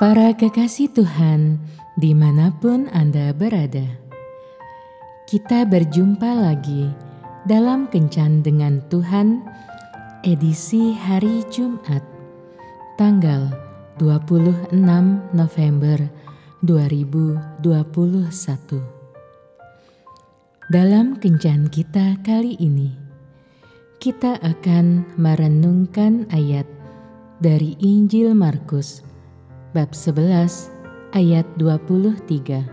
Para kekasih Tuhan, di mana pun Anda berada, kita berjumpa lagi dalam Kencan dengan Tuhan, edisi hari Jumat, tanggal 26 November 2021. Dalam Kencan kita kali ini, kita akan merenungkan ayat dari Injil Markus bab 11 ayat 23.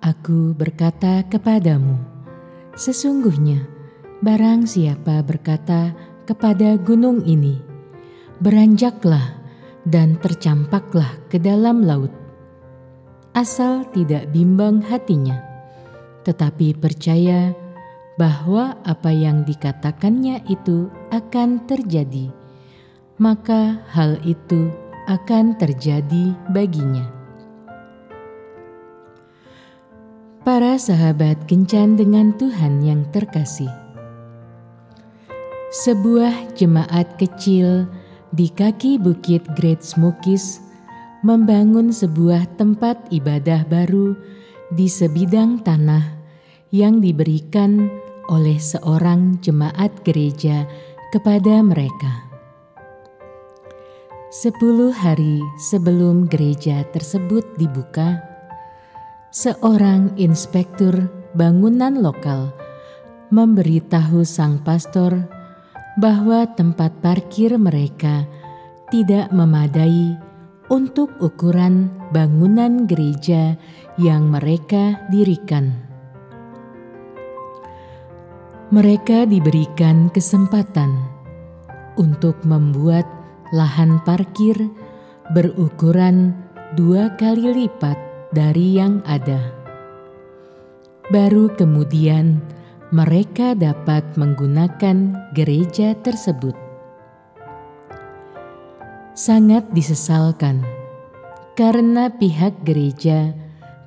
Aku berkata kepadamu, sesungguhnya barang siapa berkata kepada gunung ini, beranjaklah dan tercampaklah ke dalam laut, asal tidak bimbang hatinya, tetapi percaya bahwa apa yang dikatakannya itu akan terjadi, maka hal itu akan terjadi baginya. Para sahabat kencan dengan Tuhan yang terkasih, sebuah jemaat kecil di kaki bukit Great Smokies membangun sebuah tempat ibadah baru di sebidang tanah yang diberikan oleh seorang jemaat gereja kepada mereka. Sepuluh hari sebelum gereja tersebut dibuka, seorang inspektur bangunan lokal memberitahu sang pastor bahwa tempat parkir mereka tidak memadai untuk ukuran bangunan gereja yang mereka dirikan. Mereka diberikan kesempatan untuk membuat lahan parkir berukuran dua kali lipat dari yang ada. Baru kemudian mereka dapat menggunakan gereja tersebut. Sangat disesalkan karena pihak gereja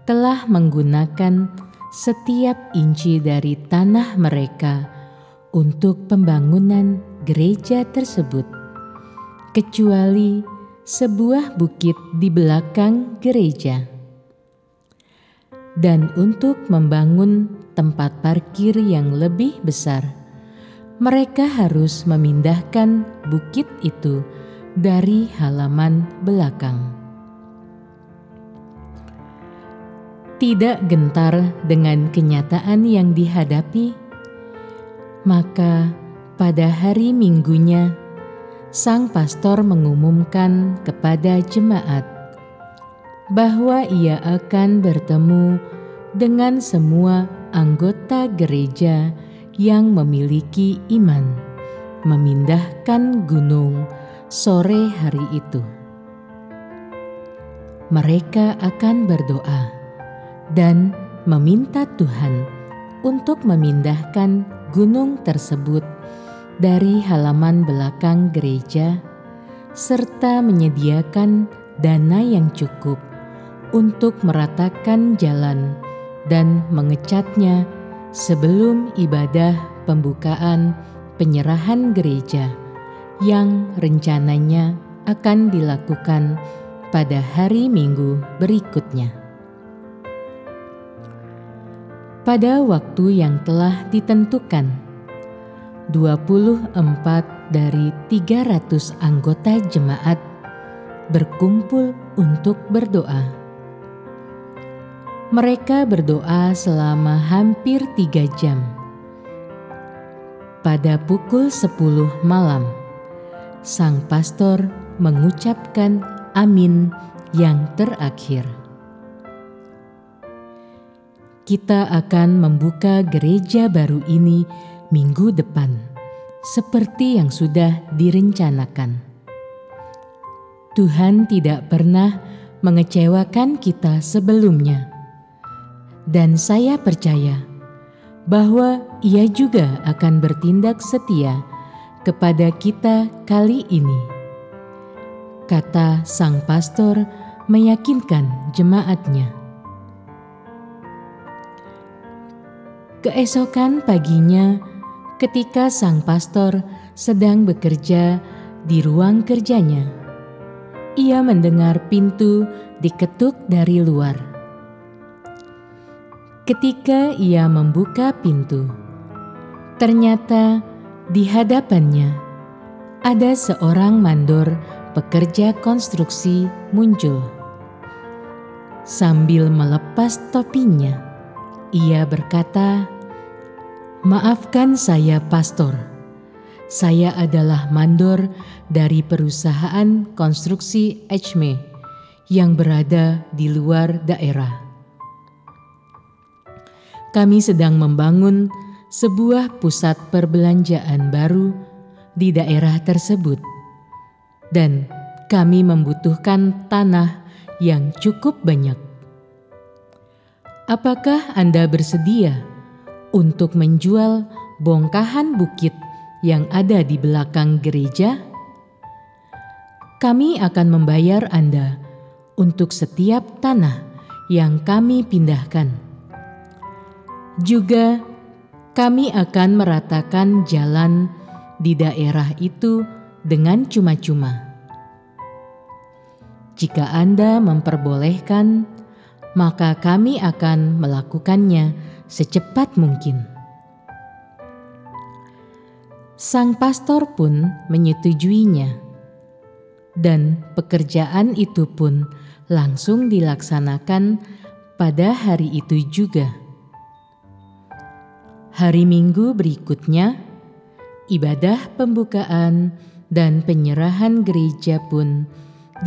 telah menggunakan setiap inci dari tanah mereka untuk pembangunan gereja tersebut, kecuali sebuah bukit di belakang gereja. Dan untuk membangun tempat parkir yang lebih besar, mereka harus memindahkan bukit itu dari halaman belakang. tidak gentar dengan kenyataan yang dihadapi, maka pada hari Minggunya sang pastor mengumumkan kepada jemaat bahwa ia akan bertemu dengan semua anggota gereja yang memiliki iman, memindahkan gunung sore hari itu. Mereka akan berdoa dan meminta Tuhan untuk memindahkan gunung tersebut dari halaman belakang gereja, serta menyediakan dana yang cukup untuk meratakan jalan dan mengecatnya sebelum ibadah pembukaan penyerahan gereja yang rencananya akan dilakukan pada hari Minggu berikutnya pada waktu yang telah ditentukan. 24 dari 300 anggota jemaat berkumpul untuk berdoa. Mereka berdoa selama hampir tiga jam. Pada pukul 10 malam, sang pastor mengucapkan amin yang terakhir kita akan membuka gereja baru ini minggu depan, seperti yang sudah direncanakan. Tuhan tidak pernah mengecewakan kita sebelumnya, dan saya percaya bahwa Ia juga akan bertindak setia kepada kita kali ini. Kata sang pastor meyakinkan jemaatnya. Keesokan paginya, ketika sang pastor sedang bekerja di ruang kerjanya, ia mendengar pintu diketuk dari luar. Ketika ia membuka pintu, ternyata di hadapannya ada seorang mandor pekerja konstruksi muncul. Sambil melepas topinya, ia berkata, "Maafkan saya, Pastor. Saya adalah mandor dari perusahaan konstruksi HME yang berada di luar daerah. Kami sedang membangun sebuah pusat perbelanjaan baru di daerah tersebut, dan kami membutuhkan tanah yang cukup banyak. Apakah Anda bersedia untuk menjual bongkahan bukit yang ada di belakang gereja? Kami akan membayar Anda untuk setiap tanah yang kami pindahkan juga kami akan meratakan jalan di daerah itu dengan cuma-cuma. Jika Anda memperbolehkan, maka kami akan melakukannya secepat mungkin. Sang pastor pun menyetujuinya, dan pekerjaan itu pun langsung dilaksanakan pada hari itu juga. Hari Minggu berikutnya, ibadah pembukaan dan penyerahan gereja pun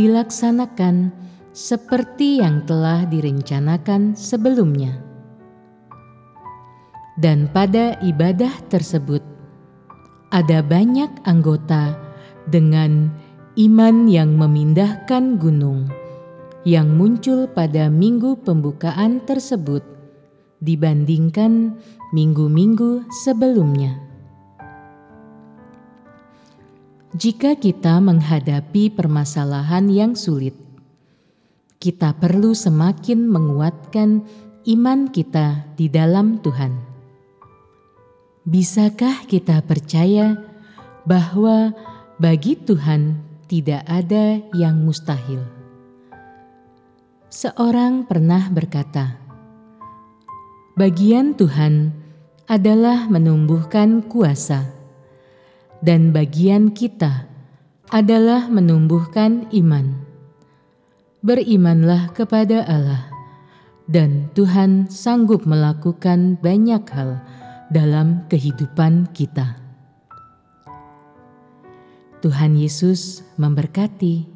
dilaksanakan seperti yang telah direncanakan sebelumnya. Dan pada ibadah tersebut, ada banyak anggota dengan iman yang memindahkan gunung yang muncul pada minggu pembukaan tersebut dibandingkan minggu-minggu sebelumnya. Jika kita menghadapi permasalahan yang sulit, kita perlu semakin menguatkan iman kita di dalam Tuhan. Bisakah kita percaya bahwa bagi Tuhan tidak ada yang mustahil? Seorang pernah berkata, Bagian Tuhan adalah menumbuhkan kuasa, dan bagian kita adalah menumbuhkan iman. Berimanlah kepada Allah, dan Tuhan sanggup melakukan banyak hal dalam kehidupan kita. Tuhan Yesus memberkati.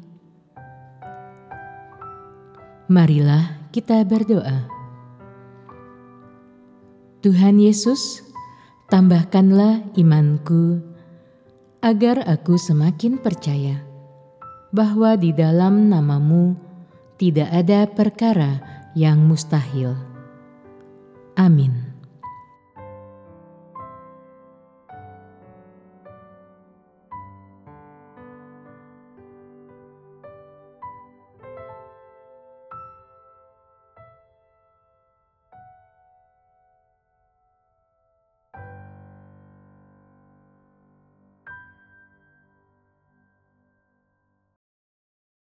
Marilah kita berdoa. Tuhan Yesus, tambahkanlah imanku agar aku semakin percaya bahwa di dalam namamu tidak ada perkara yang mustahil. Amin.